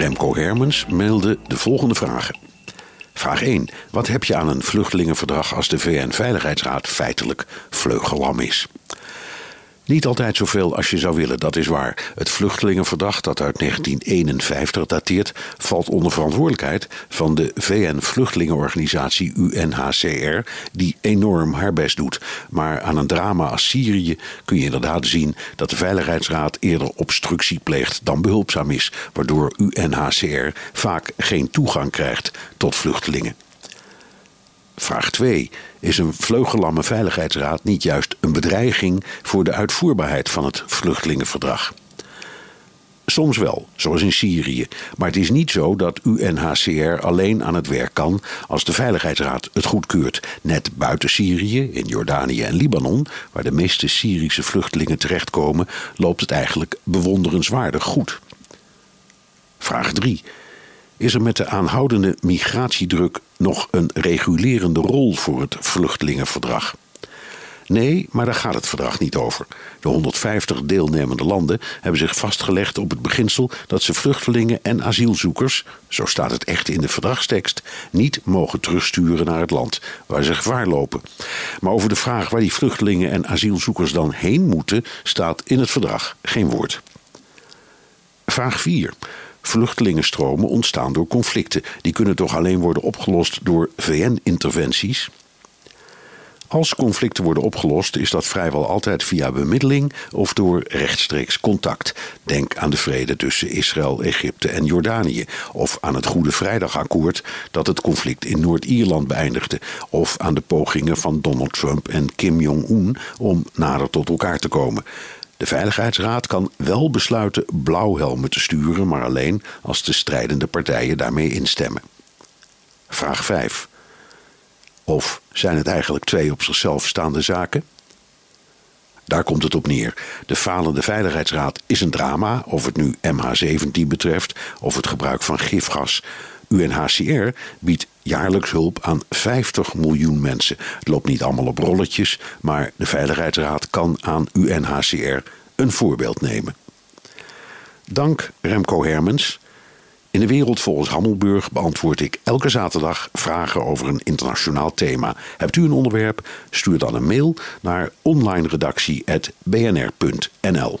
Remco Hermens meldde de volgende vragen. Vraag 1. Wat heb je aan een vluchtelingenverdrag als de VN-veiligheidsraad feitelijk vleugellam is? Niet altijd zoveel als je zou willen, dat is waar. Het vluchtelingenverdrag, dat uit 1951 dateert, valt onder verantwoordelijkheid van de VN-vluchtelingenorganisatie UNHCR, die enorm haar best doet. Maar aan een drama als Syrië kun je inderdaad zien dat de Veiligheidsraad eerder obstructie pleegt dan behulpzaam is, waardoor UNHCR vaak geen toegang krijgt tot vluchtelingen. Vraag 2. Is een vleugellamme veiligheidsraad niet juist een bedreiging voor de uitvoerbaarheid van het vluchtelingenverdrag? Soms wel, zoals in Syrië. Maar het is niet zo dat UNHCR alleen aan het werk kan als de Veiligheidsraad het goedkeurt. Net buiten Syrië, in Jordanië en Libanon, waar de meeste Syrische vluchtelingen terechtkomen, loopt het eigenlijk bewonderenswaardig goed. Vraag 3 is er met de aanhoudende migratiedruk nog een regulerende rol voor het vluchtelingenverdrag. Nee, maar daar gaat het verdrag niet over. De 150 deelnemende landen hebben zich vastgelegd op het beginsel dat ze vluchtelingen en asielzoekers, zo staat het echt in de verdragstekst, niet mogen terugsturen naar het land waar ze gevaar lopen. Maar over de vraag waar die vluchtelingen en asielzoekers dan heen moeten, staat in het verdrag geen woord. Vraag 4. Vluchtelingenstromen ontstaan door conflicten. Die kunnen toch alleen worden opgelost door VN-interventies? Als conflicten worden opgelost, is dat vrijwel altijd via bemiddeling of door rechtstreeks contact. Denk aan de vrede tussen Israël, Egypte en Jordanië. Of aan het Goede Vrijdagakkoord dat het conflict in Noord-Ierland beëindigde. Of aan de pogingen van Donald Trump en Kim Jong-un om nader tot elkaar te komen. De Veiligheidsraad kan wel besluiten blauwhelmen te sturen, maar alleen als de strijdende partijen daarmee instemmen. Vraag 5. Of zijn het eigenlijk twee op zichzelf staande zaken? Daar komt het op neer. De falende Veiligheidsraad is een drama, of het nu MH17 betreft of het gebruik van gifgas. UNHCR biedt jaarlijks hulp aan 50 miljoen mensen. Het loopt niet allemaal op rolletjes, maar de Veiligheidsraad kan aan UNHCR een voorbeeld nemen. Dank Remco Hermens. In de wereld volgens Hammelburg beantwoord ik elke zaterdag vragen over een internationaal thema. Hebt u een onderwerp? Stuur dan een mail naar onlineredactie.bnr.nl.